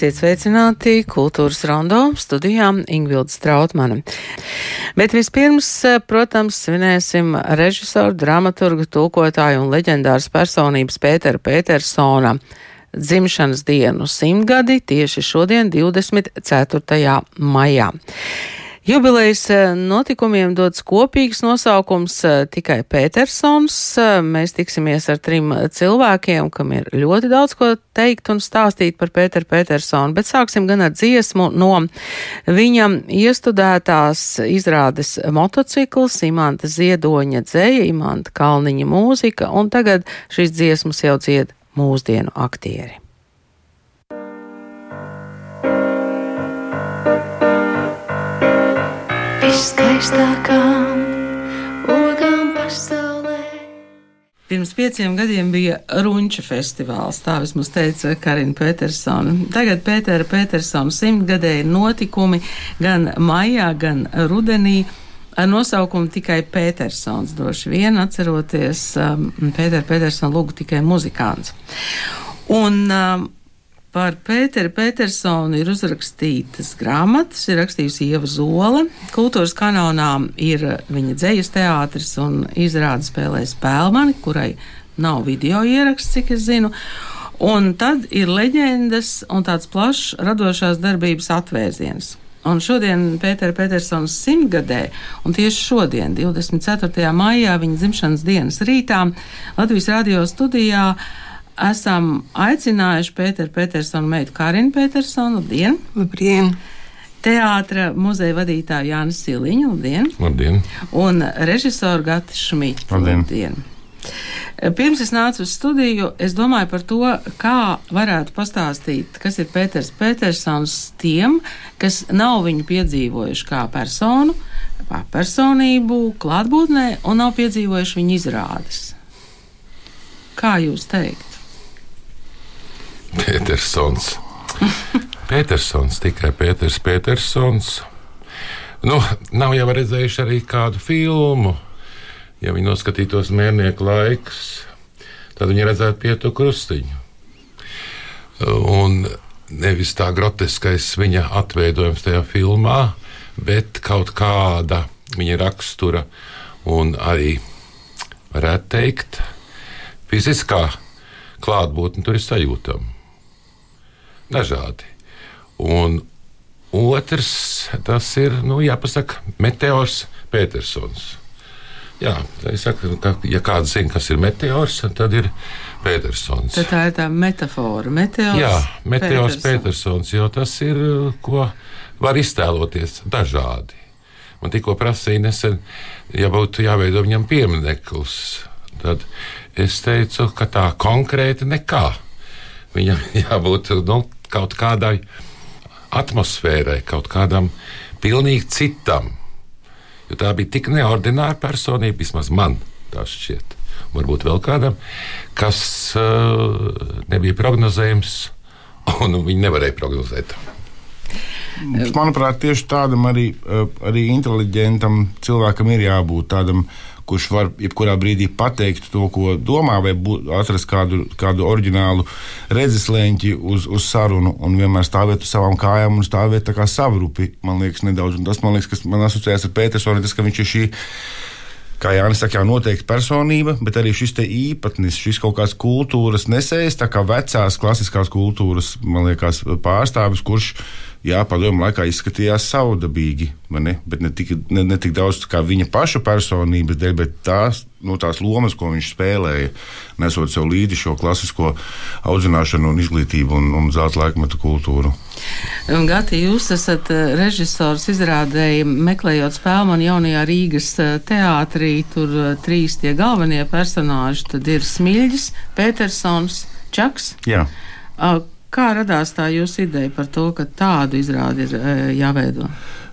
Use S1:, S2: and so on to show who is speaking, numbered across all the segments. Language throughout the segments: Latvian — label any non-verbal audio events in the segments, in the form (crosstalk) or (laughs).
S1: Esiet sveicināti kultūras rondo studijām Ingvilda Strautmane. Bet vispirms, protams, svinēsim režisoru, dramaturgu, tulkotāju un leģendāras personības Pētera Petersona dzimšanas dienu simtgadi tieši šodien, 24. maijā. Jubilejas eh, notikumiem dots kopīgs nosaukums eh, tikai Petersons. Eh, mēs tiksimies ar trim cilvēkiem, kam ir ļoti daudz ko teikt un stāstīt par Pēteru Petersonu, bet sāksim gan ar dziesmu no viņam iestudētās izrādes motocikls, Imanta Ziedoņa dzēja, Imanta Kalniņa mūzika, un tagad šīs dziesmas jau dzied mūsdienu aktieri.
S2: Viskaistākām ogām pasaulē.
S1: Pirms pieciem gadiem bija Runča festivāls, tā vismaz teica Karina Petersona. Tagad Pētera Petersona simtgadēji notikumi gan maijā, gan rudenī ar nosaukumu tikai Petersons. Droši vien atceroties um, Pētera Petersona lūgu tikai muzikants. Un um, par Pēteru Petersonu ir uzrakstītas grāmatas, ir rakstījusi Ieva Zola. Kultūras kanonā ir viņa dzējas teātris un izrāda spēlē Spēlmani, kurai nav video ieraksts, cik es zinu. Un tad ir leģendas un tāds plašs radošās darbības atvērsiens. Un šodien Pētera Petersons simtgadē, un tieši šodien, 24. maijā, viņa dzimšanas dienas rītā, Latvijas radio studijā esam aicinājuši Pēteru Petersonu meitu Karinu Petersonu. Labdien!
S3: Labdien!
S1: Teātra muzeja vadītāju Jānis Siliņu. Labdien!
S4: Labdien!
S1: Un režisoru Gati Šmīķi.
S4: Labdien.
S1: Labdien! Pirms es nācu uz studiju, es domāju par to, kā varētu pastāstīt, kas ir Pēters Petersons tiem, kas nav viņu piedzīvojuši kā personu, kā personību, klātbūtnē un nav piedzīvojuši viņa izrādes. Kā jūs teikt?
S4: Petersons. Petersons, tikai Pēters Petersons. Nu, nav jau redzējuši arī kādu filmu. Ja viņi noskatītos mērnieku laikus, tad viņi redzētu pietu krustiņu. Un nevis tā groteskais viņa atveidojums tajā filmā, bet kaut kāda viņa rakstura un arī, varētu teikt, fiziskā klātbūtne tur ir sajūtama. Dažādi. Un otrs, tas ir, nu, jāpasaka, Meteors Petersons. Jā, saku, ka, ja kāds zina, kas ir meteors, tad ir Petersons.
S1: Tad tā ir tā metāfora. Meteors,
S4: Jā, meteors
S1: Petersons.
S4: Petersons, jo tas ir, ko var iztēloties dažādi. Man tikko prasīja nesen, ja būtu jāveido viņam piemineklis, tad es teicu, ka tā konkrēti nekā. Viņam (laughs) jābūt nu, kaut kādai atmosfērai, kaut kādam pilnīgi citam. Jo tā bija tik neordināra personība, vismaz man tā šķiet. Varbūt vēl kādam, kas uh, nebija prognozējams, (laughs) un viņi nevarēja prognozēt.
S3: Manuprāt, tieši tādam arī, eh, arī inteliģentam cilvēkam ir jābūt tādam, kurš var jebkurā brīdī pateikt to, ko domā, vai atrast kādu, kādu oriģinālu redzeslēņķi uz, uz sarunu un vienmēr stāvēt uz savām kājām un stāvēt tā kā savrupi. Man liekas, nedaudz. Un tas, man liekas, kas man asociējas ar Petersonu, tas, ka viņš ir šī. Kā Jānis saka, jau noteikti personība, bet arī šis īpatnis, šis kaut kāds kultūras nesējs, tā kā vecās klasiskās kultūras, man liekas, pārstāvis, kurš jā, padomu laikā izskatījās ne? bet ne tik, ne, ne tik daudz kā viņa paša personības dēļ, bet tās, no tās lomas, ko viņš spēlēja, nesot sev līdzi šo klasisko audzināšanu un izglītību un, un zelta laikmetu kultūru.
S1: Gati, jūs esat eh, režisors, izrādēji, meklējot spēli man jaunajā Rīgas eh, teātrī. Tur eh, trīs tie galvenie personāži. Tad ir Smilģis, Petersons, Čaks.
S3: Jā.
S1: Ah, Kā radās tā jūsu ideja par to, ka tādu izrādi ir eh, jāveido?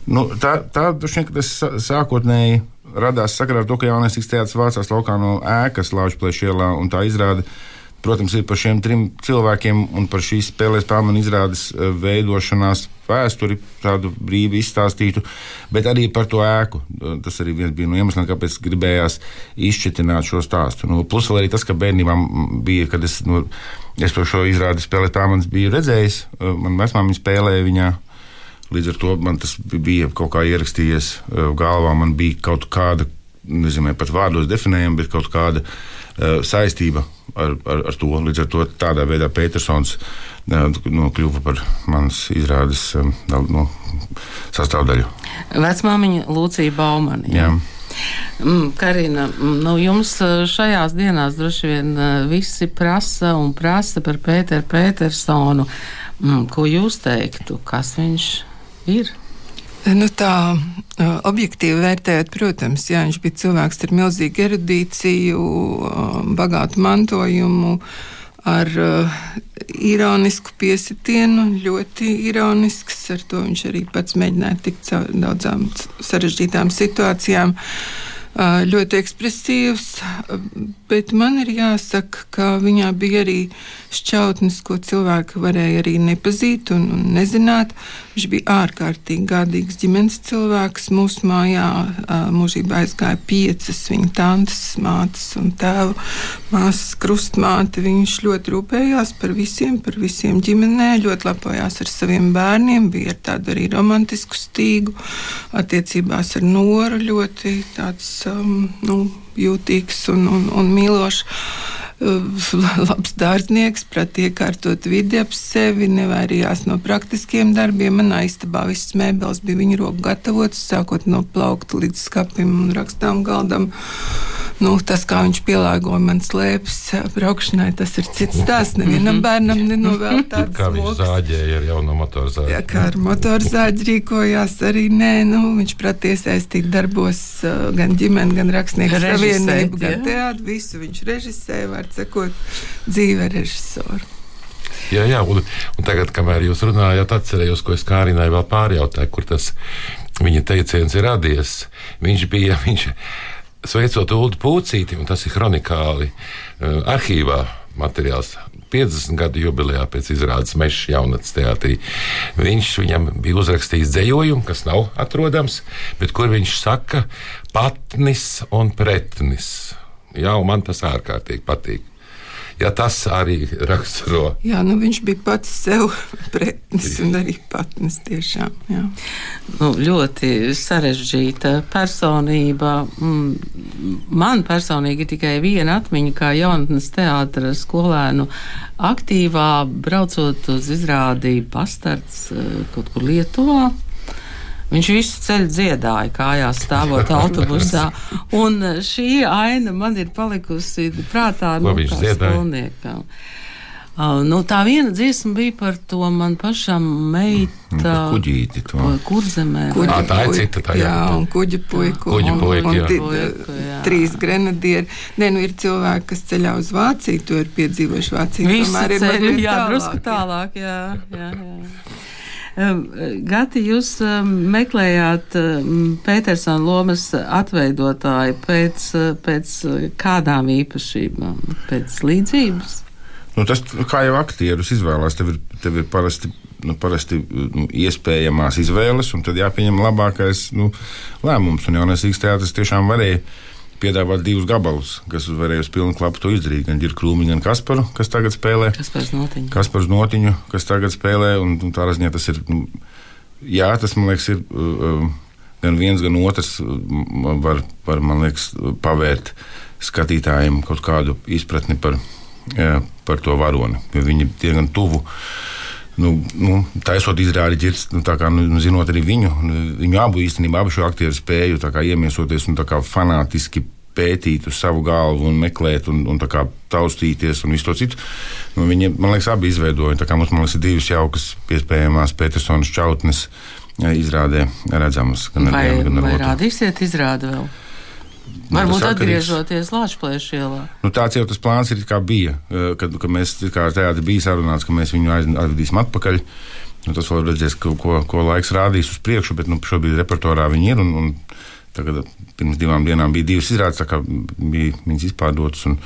S3: Nu, tā tā ka tas sā- sākotnēji radās sakarā ar to, ka jaunais teātris vācās laukā no ēkas Laučplēša ielā, un tā izrāda protams, ir par šiem trim cilvēkiem un par šīs spēlēs pārmaiņu izrādes eh, veidošanās vēsturi, tādu brīvi izstāstītu, bet arī par to ēku. Tas arī bija no iemesliem, kāpēc gribējās izšķitināt šo stāstu. Nu, plus vēl arī tas, ka bērnībā bija, kad es, nu, es to šo izrādi spēlēju pārmaiņas biju redzējis, eh, man vecmāmiņa spēlēja viņā. Līdz ar to man tas bija kaut kā ierakstījies galvā. Man bija kaut kāda, nezinu, pat vārdos definējama, bet kaut kāda uh, saistība ar, ar, ar to. Līdz ar to tādā veidā Petersons uh, nu, kļuva par manas izrādes uh, no, sastāvdaļu.
S1: Vecmāmiņa Lūcija Baumani. Jā. Mm, Karina, mm, nu jums šajās dienās droši vien visi prasa un prasa par Pēteru Petersonu. Mm, ko jūs teiktu? Kas viņš ir?
S5: Nu, tā objektīvi vērtējot, protams, jā, viņš bija cilvēks ar milzīgu erudīciju, bagātu mantojumu, ar ironisku piesitienu, ļoti ironisks. Ar to viņš arī pats mēģināja tikt caur daudzām sarežģītām situācijām. Uh, ļoti ekspresīvs, bet man ir jāsaka, ka viņā bija arī šķautnes, ko cilvēki varēja arī nepazīt un, un nezināt. Viņš bija ārkārtīgi gādīgs ģimenes cilvēks. Mūsu mājā mūžībā aizgāja piecas viņa tantes, mātes un tēva māsas krustmāte. Viņš ļoti rūpējās par visiem, par visiem ģimenē, ļoti lepojās ar saviem bērniem, bija ar tādu arī romantisku stīgu, attiecībās ar noru ļoti tāds um, nu, jūtīgs un, un, un mīlošs. (laughs) labs dārznieks, prāt iekārtot vidi ap sevi, nevairījās no praktiskiem darbiem. Manā istabā visas mēbeles bija viņa roku gatavotas, sākot no plaukta līdz skapim un rakstām galdam. Nu, tas, kā viņš pielāgoja man slēpes braukšanai, tas ir cits stāsts. Nevienam bērnam nenovēl (laughs) tāds.
S4: Kā viņš zāģēja ar jauno motorzāģi.
S5: Jā, kā ar motorzāģi rīkojās arī nē, nu, viņš prāt iesaistīt darbos gan ģimeni, gan rakstnieku savienību, gan teātru, visu viņš režisēja, var sakot, dzīve režisoru.
S4: Jā, jā un, un tagad, kamēr jūs runājāt, atcerējos, ko es Kārinai vēl pārjautāju, kur tas viņa teiciens ir radies. Viņš bija, viņš sveicot Ulu Pūcīti, un tas ir kronikāli uh, arhīvā materiāls. 50 gadu jubilejā pēc izrādes Meža jaunatnes teātrī. Viņš viņam bija uzrakstījis dzējojumu, kas nav atrodams, bet kur viņš saka patnis un pretnis. Jā, un man tas ārkārtīgi patīk ja tas arī raksturo.
S5: Jā, nu viņš bija pats sev (laughs) pretnis un arī patnis tiešām. Jā.
S1: Nu, ļoti sarežģīta personība. Mm, man personīgi ir tikai viena atmiņa, kā jaunatnes teātra skolēnu aktīvā, braucot uz izrādi pastarts eh, kaut kur Lietuvā. Viņš visu ceļu dziedāja, kājās stāvot autobusā. Un šī aina man ir palikusi prātā
S4: no nu,
S1: skolniekam. Uh, nu, tā viena dziesma bija par to man pašam meita.
S3: Kuģīti to.
S1: Kurzemē.
S5: Kuģi
S4: Ā, tā ir cita, tā jā.
S5: jā, un kuģi puiku.
S4: Kuģi
S5: un,
S4: puiku, jā.
S1: Puiku, jā.
S5: trīs grenadieri. Nē, nu ir cilvēki, kas ceļā uz Vāciju, to ir piedzīvojuši Vāciju.
S1: Ceļu,
S5: mazliet
S1: jā,
S5: tālāk,
S1: drusku tālāk, jā, jā, jā. Gati, jūs meklējāt Petersona lomas atveidotāju pēc, pēc kādām īpašībām? Pēc līdzības?
S3: Nu, tas kā jau aktierus izvēlās, tev ir, tev ir parasti, nu, parasti nu, iespējamās izvēles, un tad jāpieņem labākais nu, lēmums. Un jaunais Rīgas teātris tiešām varēja piedāvāt divus gabalus, kas varēja uz pilnu klapu to izdarīt. Gan ir Krūmiņa, gan Kasparu, kas tagad spēlē.
S1: Kaspars Notiņš.
S3: Kaspars Notiņu, kas tagad spēlē, un, un tā ziņā tas ir. Nu, jā, tas man liekas, ir. Uh, Gan viens, gan otrs uh, var, var man liekas, pavērt skatītājiem kaut kādu izpratni par, par to varoni. Jo viņi ir diezgan tuvu nu, nu, taisot izrādi ģirts, nu, kā, nu, zinot arī viņu, nu, viņu abu īstenībā, abu šo aktieru spēju kā, iemiesoties un kā, fanātiski pētīt uz savu galvu un meklēt un, un kā, taustīties un visu to citu. Nu, viņi, man liekas, abi izveidoja. Kā, mums, man liekas, ir divas jaukas, iespējamās Petersona čautnes izrādē redzamas. Gan
S1: Vai,
S3: ar vienu, gan ar
S1: vai
S3: otru.
S1: rādīsiet izrādi vēl?
S3: Nu,
S1: Varbūt atgriežoties Latvijas ielā.
S3: Nu, tāds jau tas plāns ir, kā bija. eh, Kad, kad mēs kā ar teātri bija sarunāts, ka mēs viņu aiz- aizvedīsim atpakaļ. Nu, tas vēl redzēs, ko, ko, ko laiks rādīs uz priekšu, bet nu, šobrīd repertuārā viņi ir. Un, un tagad, pirms divām dienām bija divas izrādes, bija viņas izpārdotas. Un,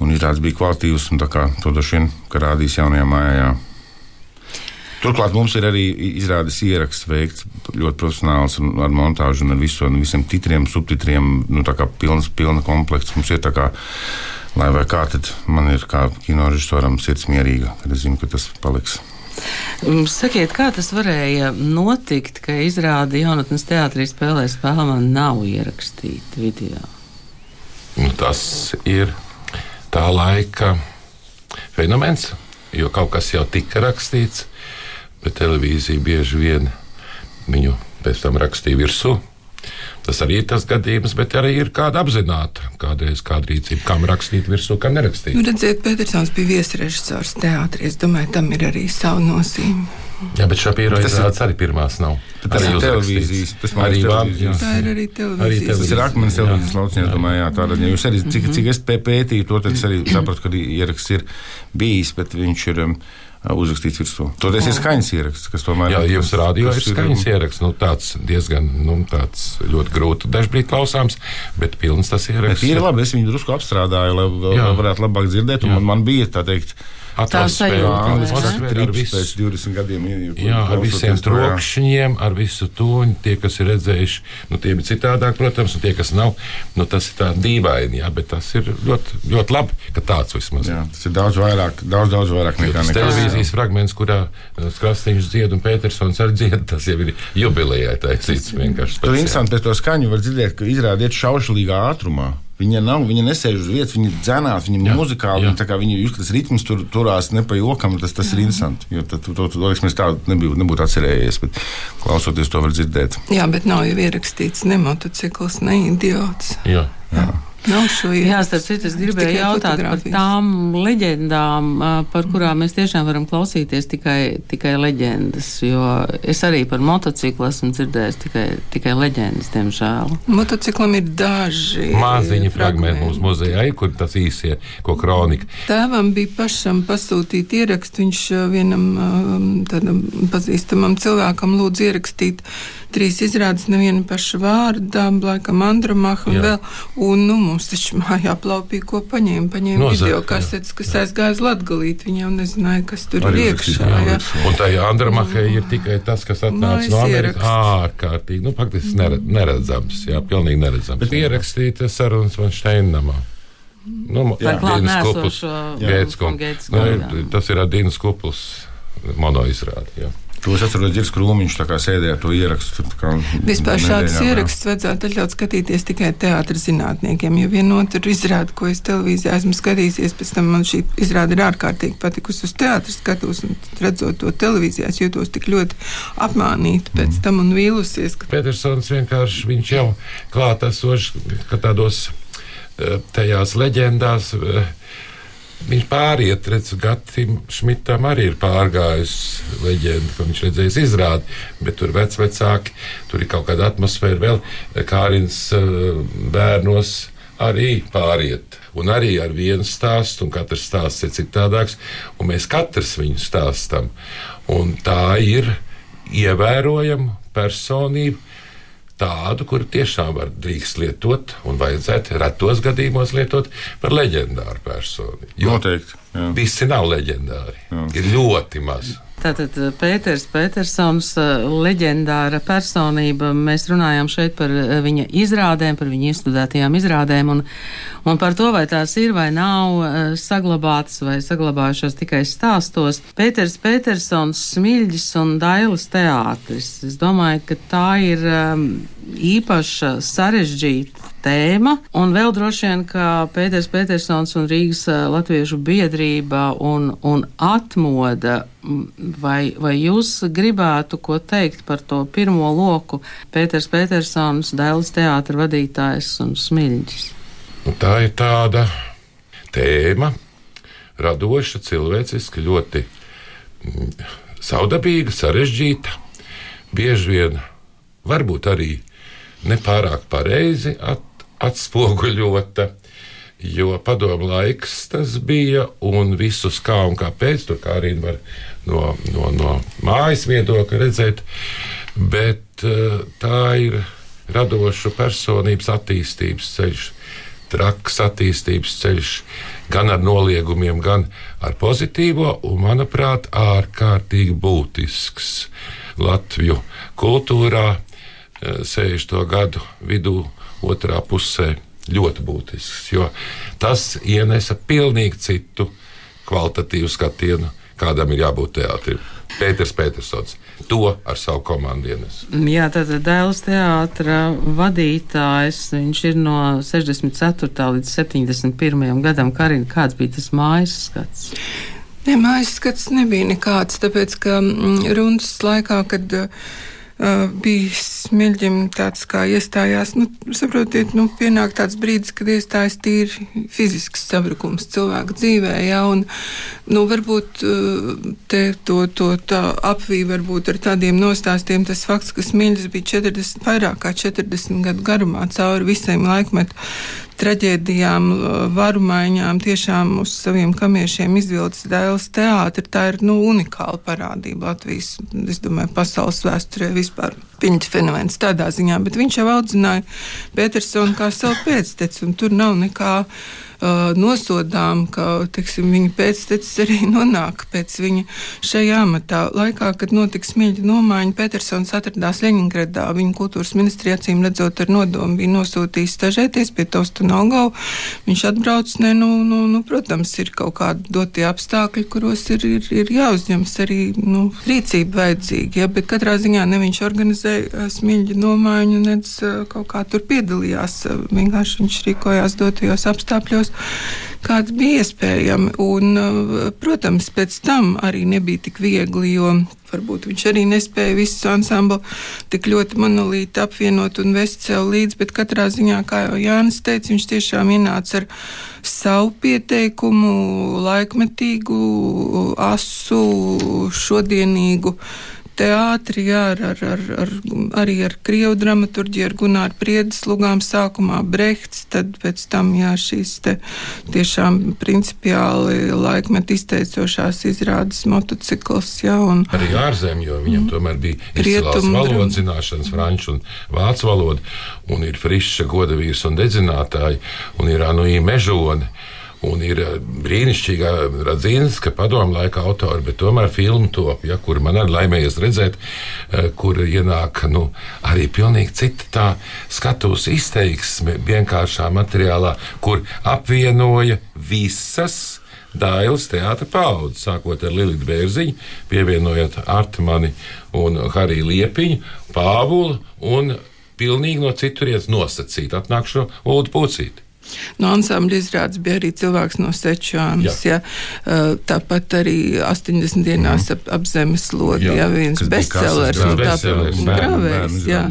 S3: un izrādes bija kvalitīvas, un kā to droši vien rādīs jaunajā mājā. Jā. Turklāt mums ir arī izrādes ieraksts veikts ļoti profesionāls un ar montāžu un ar visu, un visiem titriem, subtitriem. Nu, tā kā pilns, pilna komplekts mums ir tā kā, lai vai kā, tad man ir kā kino režisoram sirds mierīga, kad es zinu, ka tas paliks.
S1: Mm, Sakiet, kā tas varēja notikt, ka izrāda jaunatnes teātrī spēlē spēlē man nav ierakstīta video?
S4: Nu, tas ir tā laika fenomens, jo kaut kas jau tika rakstīts bet televīzija bieži vien viņu pēc tam rakstīja virsū. Tas arī ir tas gadījums, bet arī ir kāda apzināta kādreiz kāda rīcība, kam rakstīt virsū, kam nerakstīt.
S5: Nu, redziet, Petersons bija viesrežisors teātrī. Es domāju, tam ir arī savu nozīmi.
S4: Jā, bet Šapīro izrādes arī pirmās nav.
S3: Tas
S4: Arī
S3: televīzijas, tas man
S4: Arī
S3: televīzijas.
S5: Tā ir arī
S4: Arī
S5: televīzijas.
S3: Tas ir akmens televīzijas lauciņā, domāju, jā, tāda, ja jūs arī, cik, cik es pē- pētīju to, tad es arī sapratu, ka ieraksts ir bijis, bet viņš ir um, uzrakstīts virsū. Toties ir skaņas ieraksts, kas tomēr
S4: Jā, jums rādījā ir skaņas ieraksts, nu, tāds diezgan nu, tāds ļoti grūti dažbrīd klausāms, bet pilns tas
S3: Bet
S4: ieraksts.
S3: ir labi, es viņu drusku apstrādāju, lai vēl varētu labāk dzirdēt, un man, man bija tā teikt,
S1: sajūta,
S3: tas
S1: ne?
S4: atmosfēra ar
S3: trips
S4: visu.
S3: pēc 20 gadiem. ja-
S4: Jā, ar visiem trokšņiem, ar visu to. Tie, kas ir redzējuši, nu, tie ir citādāk, protams, un tie, kas nav, nu, tas ir tā dīvaini. Jā, bet tas ir ļoti, ļoti labi, ka tāds vismaz ir.
S3: Jā, tas ir daudz vairāk, daudz, daudz vairāk nekā
S4: Tas
S3: nekā
S4: televīzijas fragments, kurā uh, Krastīņš dzied un Petersons arī dzied, (laughs) tas jau ir jubilejai taisīts vienkārši.
S3: Tur interesanti pēc to skaņu var dzirdēt, ka izrādiet šaušalīgā ātrumā. Viņa nav, viņa nesēž uz vietas, viņa dzenās, viņa ir
S4: Jā,
S3: muzikāli.
S4: jā.
S3: Viņa, tā kā viņa jūs, tas ritms tur turās ne pa jokam, tas, tas ir interesanti. Jo tad, to, to, to, to, es tādu nebiju, nebūtu atcerējies, bet klausoties to var dzirdēt.
S5: Jā, bet nav jau ierakstīts ne motocikls, ne idiots.
S4: Jā.
S5: Nav šo
S1: Jā, starp citu, es gribēju jautāt par tām leģendām, par kurām mēs tiešām varam klausīties tikai, tikai leģendas. Jo es arī par motociklu esmu dzirdējis tikai, tikai leģendas, diemžēl.
S5: Motociklam ir daži
S4: Maziņi fragmenti mums muzejā, ir, kur tas īsie, ko kronika.
S5: Tēvam bija pašam pasūtīt ierakstu. Viņš vienam tādam pazīstamam cilvēkam lūdza ierakstīt trīs izrādes, neviena paša vārdā, laikam Andromaha un
S4: Jā.
S5: vēl. Un, nu, mums taču mājā plaupīja, ko paņēma. Paņēma
S4: Nozagt,
S5: video
S4: jā.
S5: kasetes, kas aizgāja uz Latgalīt. Viņa jau nezināja, kas tur
S3: Arī
S5: ir iekšā.
S3: jā,
S5: Jā.
S4: Un tā Andrāmahē ir tikai tas, kas atnāca no Amerikas. Ārkārtīgi, nu, faktiski nere, neredzams. Jā, pilnīgi neredzams. Bet ierakstīta sarunas man Steinamā. Nu,
S1: klāt
S4: Dīnas
S1: un
S4: Kupls.
S1: Gēts
S4: Nu,
S1: jā.
S4: Tas ir Dīnas Kupls monoizrāde. jā.
S3: To es atceros, Girs Krūmiņš tā kā sēdēja ar to ierakstu. tā kā
S5: Vispār šādus ierakstus vajadzētu atļaut skatīties tikai teātris zinātniekiem. Jo vienotru izrādi, ko es televīzijā esmu skatījies, pēc tam man šī izrāde ir ārkārtīgi patikusi uz teātris skatos. un Redzot to televīzijā, es jūtos tik ļoti apmānīta pēc tam un vīlusies. Ka...
S4: Petersons vienkārši viņš jau klātesošs, ka tādos eh, tajās leģendās. Viņš pāriet, redz, Gatim Šmitam arī ir pārgājusi leģenda, ka viņš redzējis izrādi, bet tur vecvecāki, tur ir kaut kāda atmosfēra vēl, Kārins eh, bērnos arī pāriet. Un arī ar vienu stāstu, un katrs stāsts ir citādāks, un mēs katrs viņu stāstam. Un tā ir ievērojama personība, tādu, kuru tiešām var drīkst lietot un vajadzētu retos gadījumos lietot par leģendāru personu. Jo
S3: Noteikti. jā.
S4: visi nav leģendāri. Ir ļoti maz.
S1: Tātad eh, Pēters Petersons, eh, leģendāra personība. Mēs runājām šeit par eh, viņa izrādēm, par viņa izstudētajām izrādēm un, un par to, vai tās ir vai nav saglabātas vai saglabājušās tikai stāstos. Pēters Petersons, Smilģis un Dailas teātris. Es domāju, ka tā ir um, īpaša sarežģīta tēma. Un vēl droši vien, ka Pēters Petersons un Rīgas Latviešu biedrība un, un atmoda, vai, vai jūs gribētu ko teikt par to pirmo loku Pēters Petersons, Dailas teātra vadītājs un Smilģis?
S4: Nu, tā ir tāda tēma, radoša, cilvēciska, ļoti saudabīga, sarežģīta. Bieži vien varbūt arī nepārāk pareizi at, atspoguļota. Jo padomu laiks tas bija, un visus kā un kāpēc, tur kā arī var no, no, no mājas viedokļa redzēt, bet eh, tā ir radošu personības attīstības ceļš. traks attīstības ceļš, gan ar noliegumiem, gan ar pozitīvo, un, manuprāt, ārkārtīgi būtisks Latviju kultūrā 60. gadu vidū, otrā pusē. Ļoti būtisks, jo tas ienesa pilnīgi citu kvalitatīvu skatienu, kādam ir jābūt teātrim. Pēters Petersons to ar savu komandu ienes.
S1: Jā, tad Dēls teātra vadītājs, viņš ir no 64. līdz 71. gadam. Karina, kāds bija tas mājas skats?
S5: Ne, mājas skats nebija nekāds, tāpēc ka mm, runas laikā, kad uh, Bija smilģim tāds, kā iestājās. Nu, saprotiet, nu, pienāk tāds brīdis, kad iestājas tīri fizisks sabrukums cilvēka dzīvē, jā, un, nu, varbūt te to, to tā apvīja varbūt ar tādiem nostāstiem tas fakts, ka smilģis bija 40, vairāk kā 40 gadu garumā cauri visiem laikmetu traģēdijām, varu maiņām, tiešām uz saviem kamiešiem izvilcis dēls teātri. Tā ir nu, unikāla parādība Latvijas, es domāju, pasaules vēsturē vispār. Viņa fenomens tādā ziņā, bet viņš jau audzināja Petersonu kā savu pēcteci, un tur nav nekā nosodām, ka teksim, viņa pēctecis arī nonāk pēc viņa šajā amatā. Laikā, kad notika smilģa nomaiņa, Petersons atradās Leņņģeradā. Viņa kultūras ministrijā acīm redzot ar nodomu bija nosūtījis stažēties pie Tostanovgau. Viņš atbrauc, ne, nu, nu, nu, protams, ir kaut kādi dotie apstākļi, kuros ir, ir, ir jāuzņemas arī nu, rīcība vajadzīga. Ja, bet katrā ziņā ne viņš organizēja smilģa nomaiņu, nedz kaut kā tur piedalījās. Vienkārši viņš rīkojās dotajos apstākļos kāds bija iespējami. Un, uh, protams, pēc tam arī nebija tik viegli, jo varbūt viņš arī nespēja visu ansamblu tik ļoti monolīti apvienot un vest sev līdzi, bet katrā ziņā, kā jau Jānis teica, viņš tiešām ienāca ar savu pieteikumu, laikmetīgu, asu, šodienīgu teātri, jā, ar, ar, ar, ar, arī ar krievu dramaturģiju, ar Gunāru Priedes lugām sākumā Brehts, tad pēc tam jā, šīs te tiešām principiāli laikmet izteicošās izrādes motocikls. Jā, un,
S4: arī ārzemē, jo viņam mm. tomēr bija izcilās valodas zināšanas, franču un vācu valoda, un ir friša godavīrs un dedzinātāji, un ir Anuī Mežoni. Un ir eh, brīnišķīga radzīniska padomu laika autori, bet tomēr filmu top, ja, kur man ir laimējies redzēt, eh, kur ienāk nu, arī pilnīgi cita tā skatuves izteiksme vienkāršā materiālā, kur apvienoja visas Dailas teātris paudzes, sākot ar Lilitu Bērziņu, pievienojot Artmani un Hariju Liepiņu, Pāvulu un pilnīgi no citurienes nosacīt atnākšo Ulu Pucīti.
S5: No ansambļa izrādes bija arī cilvēks no Sečānas. Ja. Tāpat arī 80 dienās mm. ap, ap zemes lodi, ja viens bestsellers. Grāvējs, jā.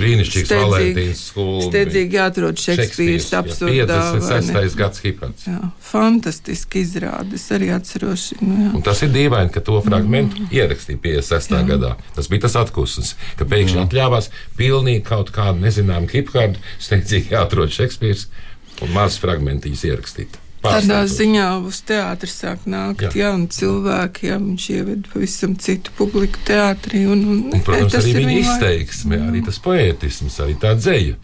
S4: Brīnišķīgs Valentīns
S5: skola. Steidzīgi jāatrod Šekspīrs absurdā.
S4: 56. gads Hipats.
S5: Jā, fantastiski izrādes, arī atceros. Nu, jā.
S4: Un tas ir dīvaini, ka to fragmentu mm. ierakstīja 56. Jā. gadā. Tas bija tas atkusums, ka pēkšņi atļāvās pilnīgi kaut kādu nezināmu hipkārdu steidzīgi jāatrod Šekspīrs un mazs fragmentiņš ierakstīt.
S5: Tādā ziņā uz teātri sāk nākt jā. jauni cilvēki, ja viņš ieved pavisam citu publiku teātrī. Un, un,
S4: un, protams, arī viņa izteiksme, jā. arī tas poētisms, arī tā dzēja,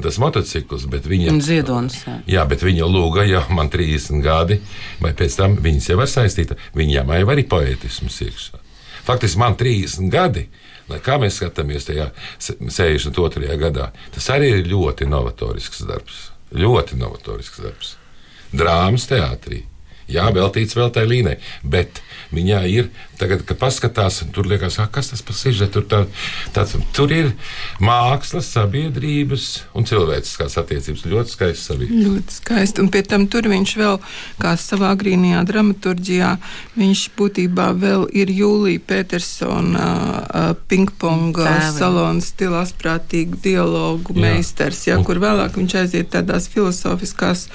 S4: tas motocikls, bet viņa.
S1: Un ziedonis. Jā.
S4: jā, bet viņa lūga, ja man 30 gadi, vai pēc tam viņas jau var saistīta, viņam jau arī poētisms iekšā. Faktiski man 30 gadi. Lai kā mēs skatāmies tajā 62. gadā, tas arī ir ļoti novatorisks darbs. Ļoti novatorisks darbs. Drāmas teātrī. Jā, veltīts vēl tai līnijai, bet viņā ir, tagad, kad paskatās, tur liekas, ah, kas tas par sižetu, tur, tā, tā, tur ir mākslas, sabiedrības un cilvēciskās attiecības. Ļoti skaisti sabiedrības.
S5: Ļoti skaisti, un pie tam tur viņš vēl, kā savā agrīnijā dramaturģijā, viņš būtībā vēl ir Jūlija Petersona pingponga salona stila asprātīgu dialogu jā. meistars, ja, un, kur vēlāk viņš aiziet tādās filozofiskās.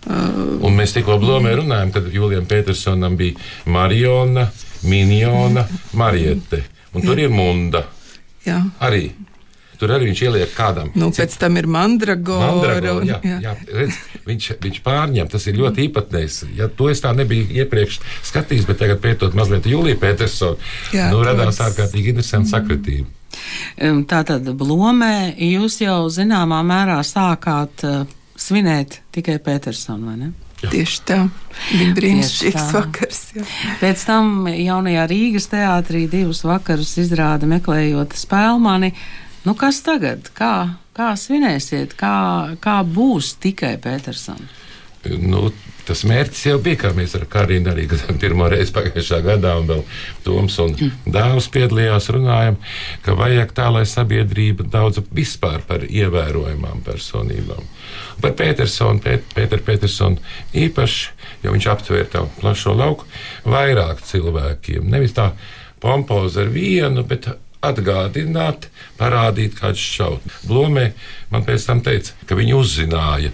S4: Uh, un mēs tikko blomē runājam, kad Jūlijam Petersonam bija Mariona, Miniona, Mariette, un tur jā. ir Munda.
S5: Jā.
S4: Arī. Tur arī viņš ieliek kādam.
S5: Nu, pēc tam ir mandragora. mandragora
S4: jā, jā. Jā, redz, viņš, viņš pārņem, tas ir ļoti īpatnējs. Ja, to es tā nebiju iepriekš skatījis, bet tagad pētot mazliet Jūliju Petersonu, nu, radās ārkārtīgi interesanti sakritība.
S1: Tātad, Blomē, jūs jau zināmā mērā sākāt uh, svinēt tikai Petersonu, vai ne?
S5: Tieši tā. Bija brīnišķīgs vakars. Jā.
S1: Pēc tam jaunajā Rīgas teātrī divus vakarus izrāda meklējot spēlmani. Nu, kas tagad? Kā, kā svinēsiet? Kā, kā būs tikai Petersons?
S4: Nu, tas mērķis jau bija, kā mēs ar Karinu arī (laughs) pirmo reizi pagājušā gadā, un vēl Toms un Dāvs piedalījās, runājam, ka vajag tā, lai sabiedrība daudz vispār par ievērojamām personībām. Par Petersonu, Pēt, Pēteru Petersonu īpaši, jo viņš aptvēra tā plašo lauku, vairāk cilvēkiem. Nevis tā pompozi ar vienu, bet atgādināt, parādīt kādu šautni. Blomē man pēc tam teica, ka viņi uzzināja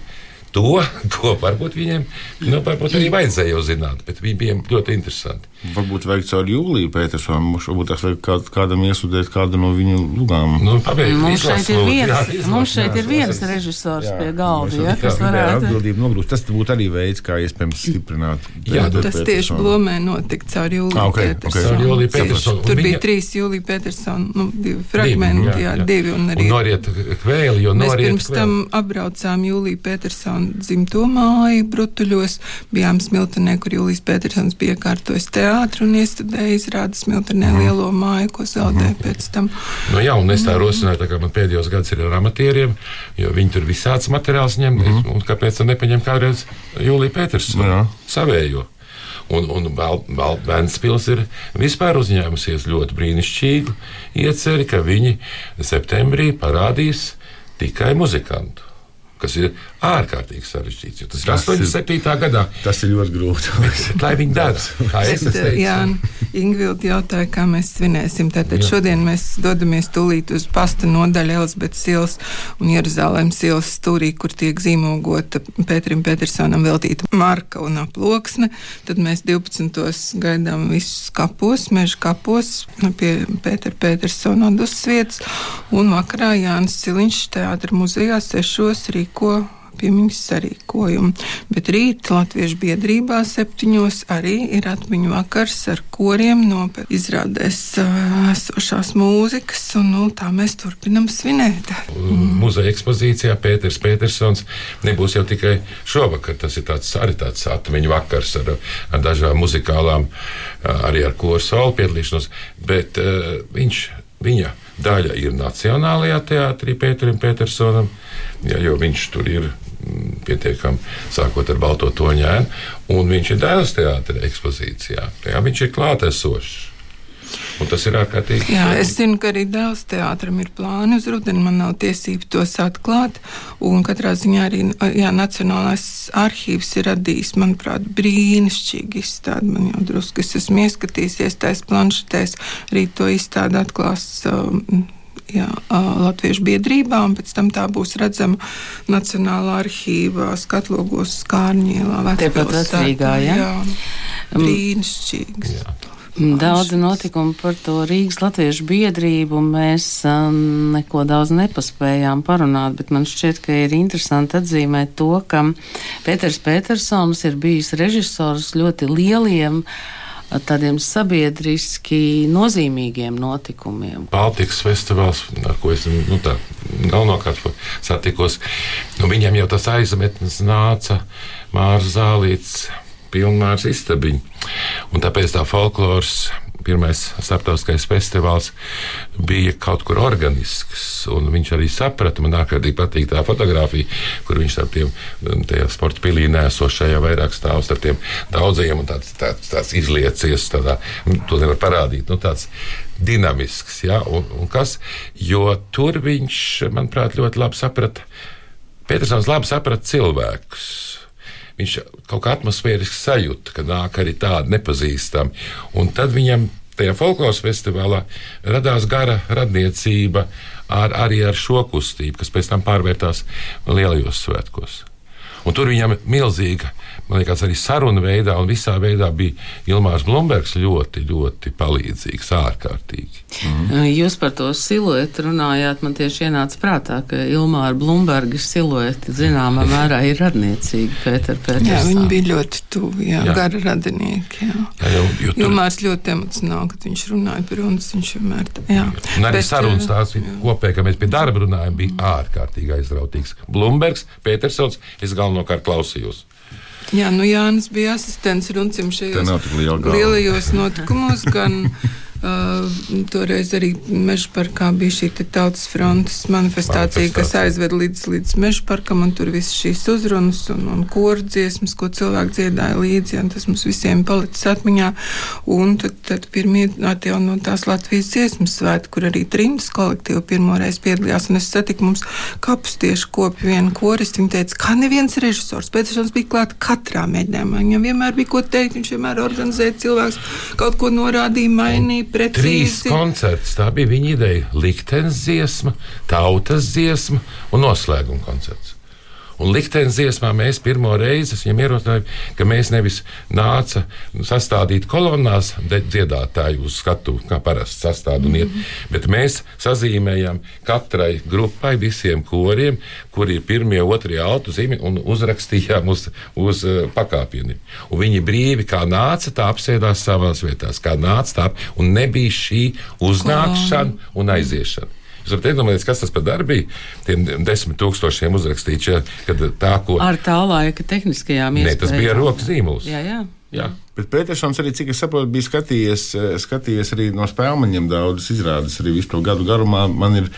S4: to, ko varbūt viņiem nu, varbūt arī vajadzēja jau zināt, bet viņi bija ļoti interesanti.
S3: Varbūt vajag caur jūliju Petersonu, varbūt tas vajag kād, kādam iesūtīt kādu no viņu lugām.
S4: Nu, pabeigt,
S1: Mums šeit
S4: izlasu,
S1: ir viens,
S4: Jā, izlasu,
S1: mums šeit
S4: jā,
S1: ir viens
S4: izlasu.
S1: režisors pie
S3: mēs
S1: galda,
S3: tā
S1: kas varētu.
S3: atbildību nogrūst. Tas būtu arī veids, kā iespējams stiprināt.
S4: Jā,
S5: Tas tieši
S3: Petersonu.
S5: Blomē notika caur Jūliju
S3: Ah, ok, ok.
S5: Petersonu.
S4: Caur Jūliju Petersonu.
S5: Tur bija trīs Jūlija Petersona, nu, divi fragmenti, jā, jā, divi un arī.
S4: Un noriet kvēli, jo
S5: Mēs
S4: noriet
S5: pirms
S4: kvēli.
S5: tam apbraucām Jūliju Petersonu dzimto māju Brutuļos, bijām Smiltenē, kur Jūlijas Petersons bija iekārtojis teātru un iestudēja izrādes Smiltenē
S4: Mhm.
S5: lielo māju, ko zaudēja pēc tam.
S4: Nu, jā, un es tā rosināju, tā kā man pēdējos gados ir ar amatieriem, jo viņi tur visāds materiāls ņem. Mm. Un kāpēc gan nepaņem kādreiz Jūliju Petersonu?
S3: Jā.
S4: Savējo. Un, un vēl, vēl Vēnspils ir vispār uzņēmusies ļoti brīnišķīgu ieceri, ka viņi septembrī parādīs tikai muzikantu. Kas ir ārkārtīgi sarežģīts. Tas ir
S3: Tas ir-
S4: 87. gadā.
S3: Tas ir ļoti grūti. (laughs)
S4: Lai viņi dara, kā es
S5: Bet,
S4: teicu.
S5: Jā, Ingvilda jautāja, kā mēs svinēsim. Tātad
S4: Jā.
S5: šodien mēs dodamies tūlīt uz pasta nodaļu Elizabetes ielas un Jeruzalemes ielas stūrī, kur tiek zīmogota Pēterim Petersonam veltīta marka un aploksne. Tad mēs 12. gaidām visus kapos, meža kapos pie Pētera Petersona dusvietas. Un vakarā Jānis Ciliņš teātra muzejā sešos rīko piemiņas sarīkojumu. Bet rīt Latviešu biedrībā septiņos arī ir atmiņu vakars ar koriem no izrādēs ā, esošās mūzikas, un nu, tā mēs turpinam svinēt.
S4: muzeja ekspozīcijā Pēters Petersons nebūs jau tikai šovakar. Tas ir tāds, arī tāds atmiņu vakars ar, ar dažām muzikālām, arī ar koru soli piedalīšanos, bet uh, viņš, viņa daļa ir Nacionālajā teātrī Pēterim Petersonam, ja, jo viņš tur ir mm, pietiekami sākot ar balto toņēnu, un viņš ir dēls teātrī ekspozīcijā. Jā, viņš ir klātesošs. Un tas ir ārkārtīgi.
S5: Jā, es zinu, ka arī dēls teātram ir plāni uz rudeni. Man nav tiesību tos atklāt. Un katrā ziņā arī jā, Nacionālais arhīvs ir radījis, manuprāt, brīnišķīgi izstādi. Man jau drusku es esmu ieskatījusies tais planšetēs, rīt to izstādi atklās. Um, Jā, Latviešu biedrībā, un pēc tam tā būs redzama Nacionālā arhīvā, skatlogos, Skārņielā,
S1: Tepat
S5: Vecpilsētā.
S1: Rīgā, ja?
S5: jā. Brīnišķīgs.
S4: Jā.
S1: Daudz notikumu par to Rīgas Latviešu biedrību mēs um, neko daudz nepaspējām parunāt, bet man šķiet, ka ir interesanti atzīmēt to, ka Pēters Petersons ir bijis režisors ļoti lieliem tādiem sabiedriski nozīmīgiem notikumiem.
S4: Baltikas festivāls, ar ko es nu, tā, galvenokārt satikos, nu, viņiem jau tas aizmetnis nāca Mārs Zālīts, pilnmērs istabiņu. Un tāpēc tā folkloras pirmais starptautiskais festivāls bija kaut kur organisks. Viņš arī saprata, man ārkārtīgi patīk tā fotografija, kur viņš starp tiem tajā sporta pilī nēsošajā vairāk stāv starp tiem daudzajiem un tāds, tāds, tāds izliecies, tādā, to nevar parādīt, nu tāds dinamisks, ja, un, un kas, jo tur viņš, manuprāt, ļoti labi saprata, Petersons labi saprata cilvēkus. Viņš kaut kā atmosfēriski sajūta, ka nāk arī tādi nepazīstami. Un tad viņam tajā folkloras festivālā radās gara radniecība ar, arī ar šo kustību, kas pēc tam pārvērtās lielajos svētkos. Un tur viņam milzīga, man liekas, arī saruna veidā un visā veidā bija Ilmārs Blūmbergs ļoti, ļoti palīdzīgs, ārkārtīgi.
S1: Mm. Jūs par to siluetu runājāt, man tieši ienāca prātā, ka Ilmāra Blūmberga silueti zināmā (laughs) mērā ir radniecīga Pēter Pēters.
S5: Jā, viņi bija ļoti tuvi, jā,
S4: Jā.
S5: gara radinieki. Jā.
S4: Jā, jau, jo tur-
S5: Ilmārs ļoti emocionāli, kad viņš runāja par runas, viņš vienmēr tā, jā.
S4: Un arī
S5: Bet,
S4: sarunas
S5: eh,
S4: tās kopēji, ka mēs pie darba runājam, bija ārkārtīgi aizrautīgs. Blūmbergs, Petersons, es galvenokārt klausījos.
S5: Jā, nu Jānis bija asistents Runcim šajos lielajos notikumos, gan (laughs) uh, toreiz arī meža parkā bija šī tautas frontes manifestācija, kas
S4: Manifestācija.
S5: aizved līdz, līdz meža parkam, un tur viss šīs uzrunas un, un koru dziesmas, ko cilvēki dziedāja līdzi, un tas mums visiem palicis atmiņā. Un tad, tad pirmie atjaunotās Latvijas dziesmas svētki, kur arī trimdas kolektīvi pirmoreiz piedalījās, un es satiku mums kapus tieši kopi vienu koristu. Viņa teica, ka neviens režisors, tam bija klāt katrā mēģinājumā. Viņam vienmēr bija ko teikt, viņš vienmēr organizēja cilvēks, kaut ko norādīja, mainīja,
S4: Trīs
S5: precīzi.
S4: koncerts, tā bija viņa ideja. Liktenes dziesma, tautas dziesma un noslēguma koncerts. Un liktenes dziesmā mēs pirmo reizi viņam ierosinājām, ka mēs nevis nāca sastādīt kolonnās dziedātāju uz skatu, kā parasti sastāv un iet, bet mēs sazīmējām katrai grupai, visiem koriem, kur ir pirmie, otrie auto zīmi un uzrakstījām uz, uz uh, pakāpieniem. Un viņi brīvi kā nāca, tā apsēdās savās vietās, kā nāca tā, un nebija šī uznākšana un aiziešana. Jūs varat iedomāties, kas tas par darbu bija? Tiem desmit tūkstošiem uzrakstīt, šie, kad tā, ko.
S1: Ar tā laika tehniskajām
S4: Nē,
S1: iespējām.
S4: tas bija rokas zīmols.
S1: Jā, jā.
S4: Jā.
S3: Bet Petersons arī, cik es saprotu, bija skatījies, eh, skatījies arī no spēļmaņiem daudzas izrādes arī visu to gadu garumā. Man ir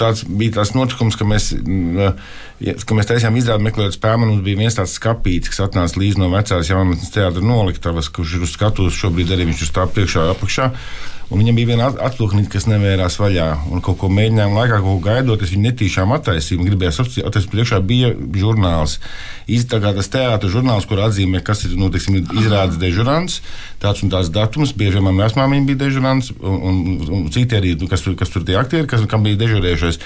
S3: tāds, bija tāds notikums, ka mēs, mm, ja- ka mēs taisījām izrādi meklējot spēļu. Mums bija viens tāds skapīts, kas atnāca līdzi no vecās jaunatnes teātra noliktavas, kurš ir uz skatuves šobrīd arī viņš ir stāv priekšā apakšā. Un viņam bija viena atvilknīte, kas nevērās vaļā. Un kaut ko mēģinājām laikā, ko gaidot, es viņu netīšām attaisīju. Gribējās atcerēties, priekšā bija žurnāls. Iztagā tas teātris žurnāls, kur atzīmē, kas ir nu, teiksim, izrādes dežurants, tāds un tāds datums. Bieži vien manā māmiņa bija dežurants, un, un, un citi arī, nu, kas, tur, kas tur tie aktieri, kas kam bija dežurējušies.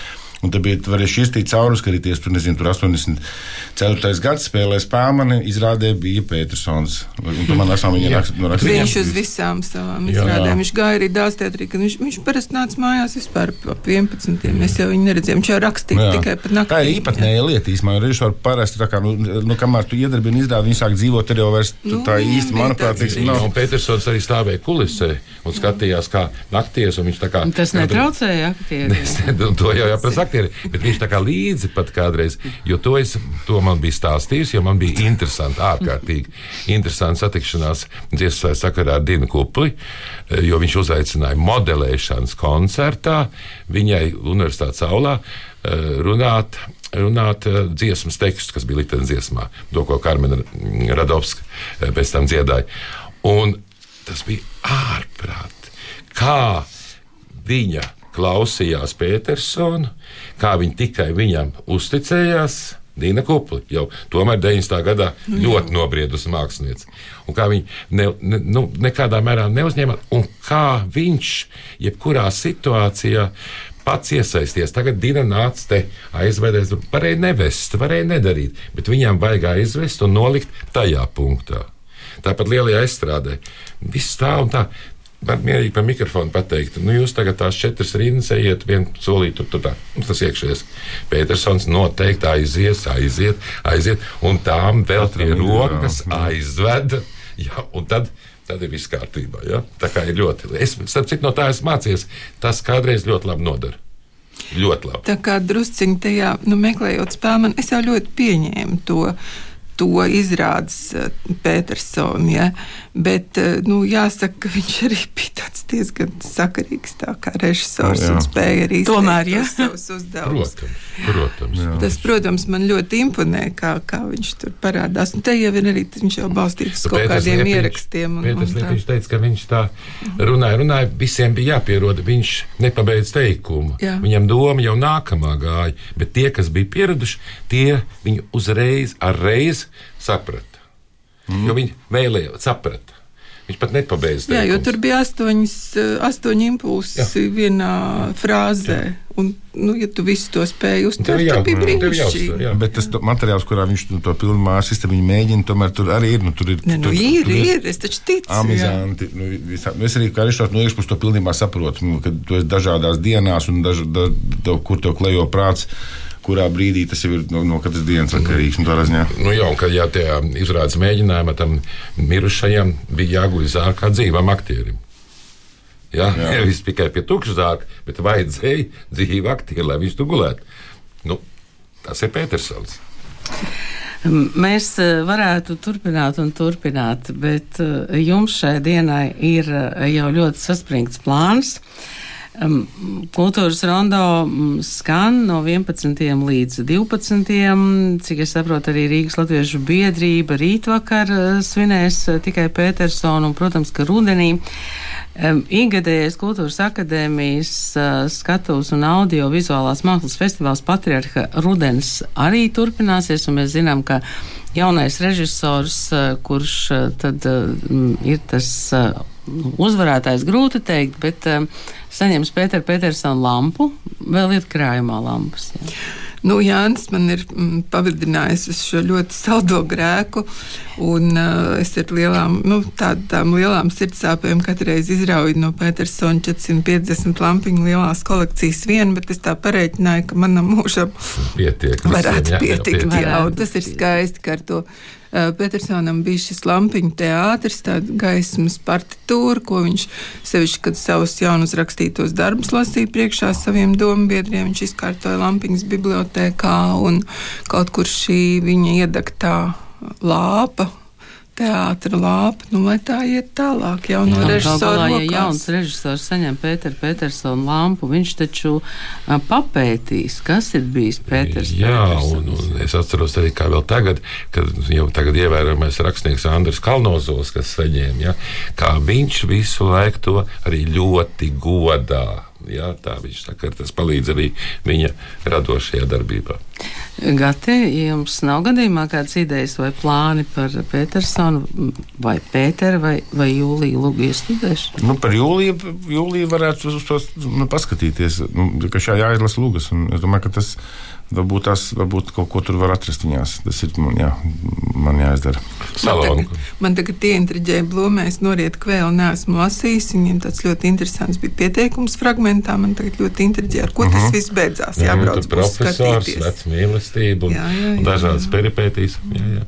S3: Un tad bija varēja šķirstīt cauri, skatīties, tur nezinu, tur 84. gads spēlēja spēlmani, izrādē bija Petersons. Un tu man esam viņa rakst, no rakstījuma.
S5: Viņš uz visām savām
S4: Jā.
S5: izrādēm. Viņš gāja arī dāmas teātrī, kad viņš, viņš parasti nāca mājās vispār ap 11. Mēs jau viņu neredzējām. Viņš jau rakstīja
S3: Jā.
S5: tikai pat naktī.
S3: Tā ir īpatnēja lieta īstenībā. Režisori parasti, tā kā, nu, nu, kamēr tu iedarbini izrādi, viņi sāk dzīvot, tad jau vairs nu,
S5: Nu,
S3: tā
S5: viņam
S3: īsti, manuprāt,
S4: No.
S3: nav.
S4: Un Petersons arī stāvēja kulisē un skatījās, kā nakties. un viņš tā kā-
S1: Un Tas netraucēja aktieriem.
S4: Es (laughs) aktieriem, bet viņš tā kā līdzi pat kādreiz, jo to, es, to man bija stāstījis, jo man bija interesanti, ārkārtīgi interesanti satikšanās dziesmu sakarā ar Dinu Kupli, jo viņš uzaicināja modelēšanas koncertā viņai Universitātes aulā eh, runāt. Runāt eh, dziesmas tekstus, kas bija likteņa dziesmā, to, ko Karmena Radovska eh, pēc tam dziedāja. Un tas bija ārprāt. Kā viņa klausījās Petersonu, kā viņa tikai viņam uzticējās. Dīna Kupla jau tomēr 90. gadā ļoti nobriedusi mākslinieca. Un kā viņa ne, ne, nu, nekādā mērā neuzņēma, un kā viņš jebkurā situācijā pats iesaisties. Tagad Dina nāca te aizvedēs, varēja nevest, varēja nedarīt, bet viņam vajag aizvest un nolikt tajā punktā. Tāpat lielajā aizstrādē. Viss tā un tā. Man mierīgi pa mikrofonu pateikt, nu jūs tagad tās četras rindas ejiet, vienu solīti tur, tur tā. Nu, Tas iekšējais. Petersons noteikti aizies, aiziet, aiziet, un tām vēl tie rokas aizved. Jā, un tad, tad ir viss kārtībā. Ja? Tā kā ir ļoti. Es, starp citu, no tā esmu mācījies. Tas kādreiz ļoti labi nodara. Ļoti labi.
S5: Tā kā drusciņi tajā, nu, meklējot spēku, es jau ļoti pieņēmu to. To izrādās Petersons. Ja? Bet, eh, nu, jāsaka, ka viņš arī (laughs) bija tāds diezgan sakarīgs tā kā režisors
S3: Jā.
S5: un spēja arī
S1: Tomēr, ja?
S5: savus uzdevumus.
S4: Protams, protams. Jā.
S5: Tas, protams, man ļoti imponē, kā, kā viņš tur parādās. Un te jau ir arī viņš jau balstīts uz kaut kādiem ierakstiem. Un,
S4: Pēters. Liepiņš teica, ka viņš tā runāja, runāja, visiem bija jāpierod, viņš nepabeidz teikumu.
S5: Jā.
S4: Viņam doma jau nākamā gāja, bet tie, kas bija pieraduši, tie viņu uzreiz ar reizi saprata. Mm. Jo viņi vēlējās saprast. Viņš pat nepabeidz.
S5: Jā, jo tur bija astoņas, eh, astoņi impulsi vienā frāzē. Un, nu, ja tu visu to spēji uztvert,
S4: jā-
S5: tad bija brīnišķīgi.
S4: jā.
S3: Bet tas to- materiāls, kurā viņš to, to pilnu mājas sistēmu mēģina, tomēr tur arī ir. Nu, tur ir,
S5: Ne, nu,
S3: tur,
S5: ir,
S3: tur
S5: ir, es taču ticu. jā.
S3: Amizanti. Nu, visā, nu, es arī kā Rišārs no iekšpuses to pilnībā saprotu, nu, kad tu esi dažādās dienās un daž, da, da, kur tev klejo prāts, kurā brīdī tas jau ir no, no katras dienas atkarīgs. ziņā.
S4: Nu, jā, un kad jā, tajā izrādes mēģinājumā tam mirušajam bija jāguļ zāle kā dzīvam aktierim. Jā, jā. (laughs) Nevis tikai pie tukša zāle, bet vajadzēja dzīvu aktieru, lai viņš tur gulētu. Nu, tas ir Petersons.
S1: Mēs eh, varētu turpināt un turpināt, bet eh, jums šai dienai ir eh, jau ļoti saspringts plāns. Em, Kultūras rondo mm, skan no 11. līdz 12. Cik es saprotu, arī Rīgas Latviešu biedrība rītvakar eh, svinēs eh, tikai Petersonu un, protams, ka rudenī. Ikgadējais kultūras akadēmijas uh, skatuves un audio-vizuālās mākslas festivāls Patriarha Rudens arī turpināsies, un mēs zinām, ka jaunais režisors, kurš tad ir tas uzvarētājs, grūti teikt, bet uh, saņems Pēter Petersona lampu, vēl ir krājumā lampas. Jā.
S5: Nu, Jānis man ir mm, pavadinājis uz šo ļoti saldo grēku, un uh, es ar lielām, nu, tādām lielām sirdsāpēm katru reizi izrauju no Petersona 450 lampiņu lielās kolekcijas vienu, bet es tā pareiķināju, ka manam mūžam
S4: Pietiek.
S5: varētu
S4: visiem, jā, jā,
S5: pietikt. Jā, un tas ir skaisti, ka ar to Petersonam bija šis lampiņu teātris, tāda gaismas partitūra, ko viņš sevišķi, kad savus jaunus rakstītos darbus lasīja priekšā saviem dombiedriem, viņš izkārtoja lampiņas bibliotēkā un kaut kur šī viņa iedegtā lāpa. Teātra lāpa, nu, lai tā iet tālāk, jau no režisora.
S1: ja
S5: rokās.
S1: jauns režisors saņem Pēteru Petersonu lampu, viņš taču a, papētīs, kas ir bijis Pēters.
S4: Jā, un, un es atceros arī, kā vēl tagad, kad jau tagad ievērojamais rakstnieks Andris Kalnozovs, kas saņēma, ja, kā viņš visu laiku to arī ļoti godā. Jā, tā viņš saka, tas palīdz arī viņa radošajā darbībā.
S1: Gati, jums nav gadījumā kādas idejas vai plāni par Petersonu vai Pēteru vai, vai Jūliju Lugu iestudēšanu?
S3: Nu, par jūliju, jūliju varētu uz to nu, paskatīties. Nu, ka šā jāizlasa lūgas. un Es domāju, ka tas varbūt, tās, varbūt kaut ko tur var atrast viņās. Tas ir man, jā, man jāizdara.
S5: Man tagad, man tagad ieintriģēja blūmēs, noriet kvēlu, neesmu lasījis. Viņiem tāds ļoti interesants bija pieteikums fragmentā. Man tagad ļoti intriģēja, ar ko tas viss beidzās.
S4: Jā,
S5: Jābrauc
S4: tur profesors,
S5: skatīties.
S4: vecs mīlestība un,
S5: Jā, jā,
S4: un
S5: jā.
S4: dažādas peripētīs. Jā, jā.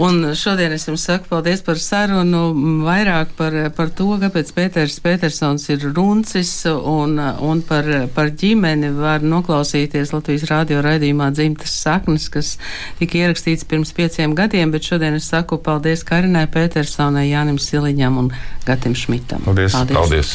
S1: Un šodien es jums saku paldies par sarunu, vairāk par, par to, kāpēc Pēters Petersons ir runcis un, un par, par ģimeni var noklausīties Latvijas radio raidījumā dzimtas saknes, kas tika ierakstīts pirms pieciem gadiem, bet šodien es saku paldies Karinai Petersonai, Jānim Siliņam un Gatim Šmitam.
S3: Paldies.
S4: Paldies!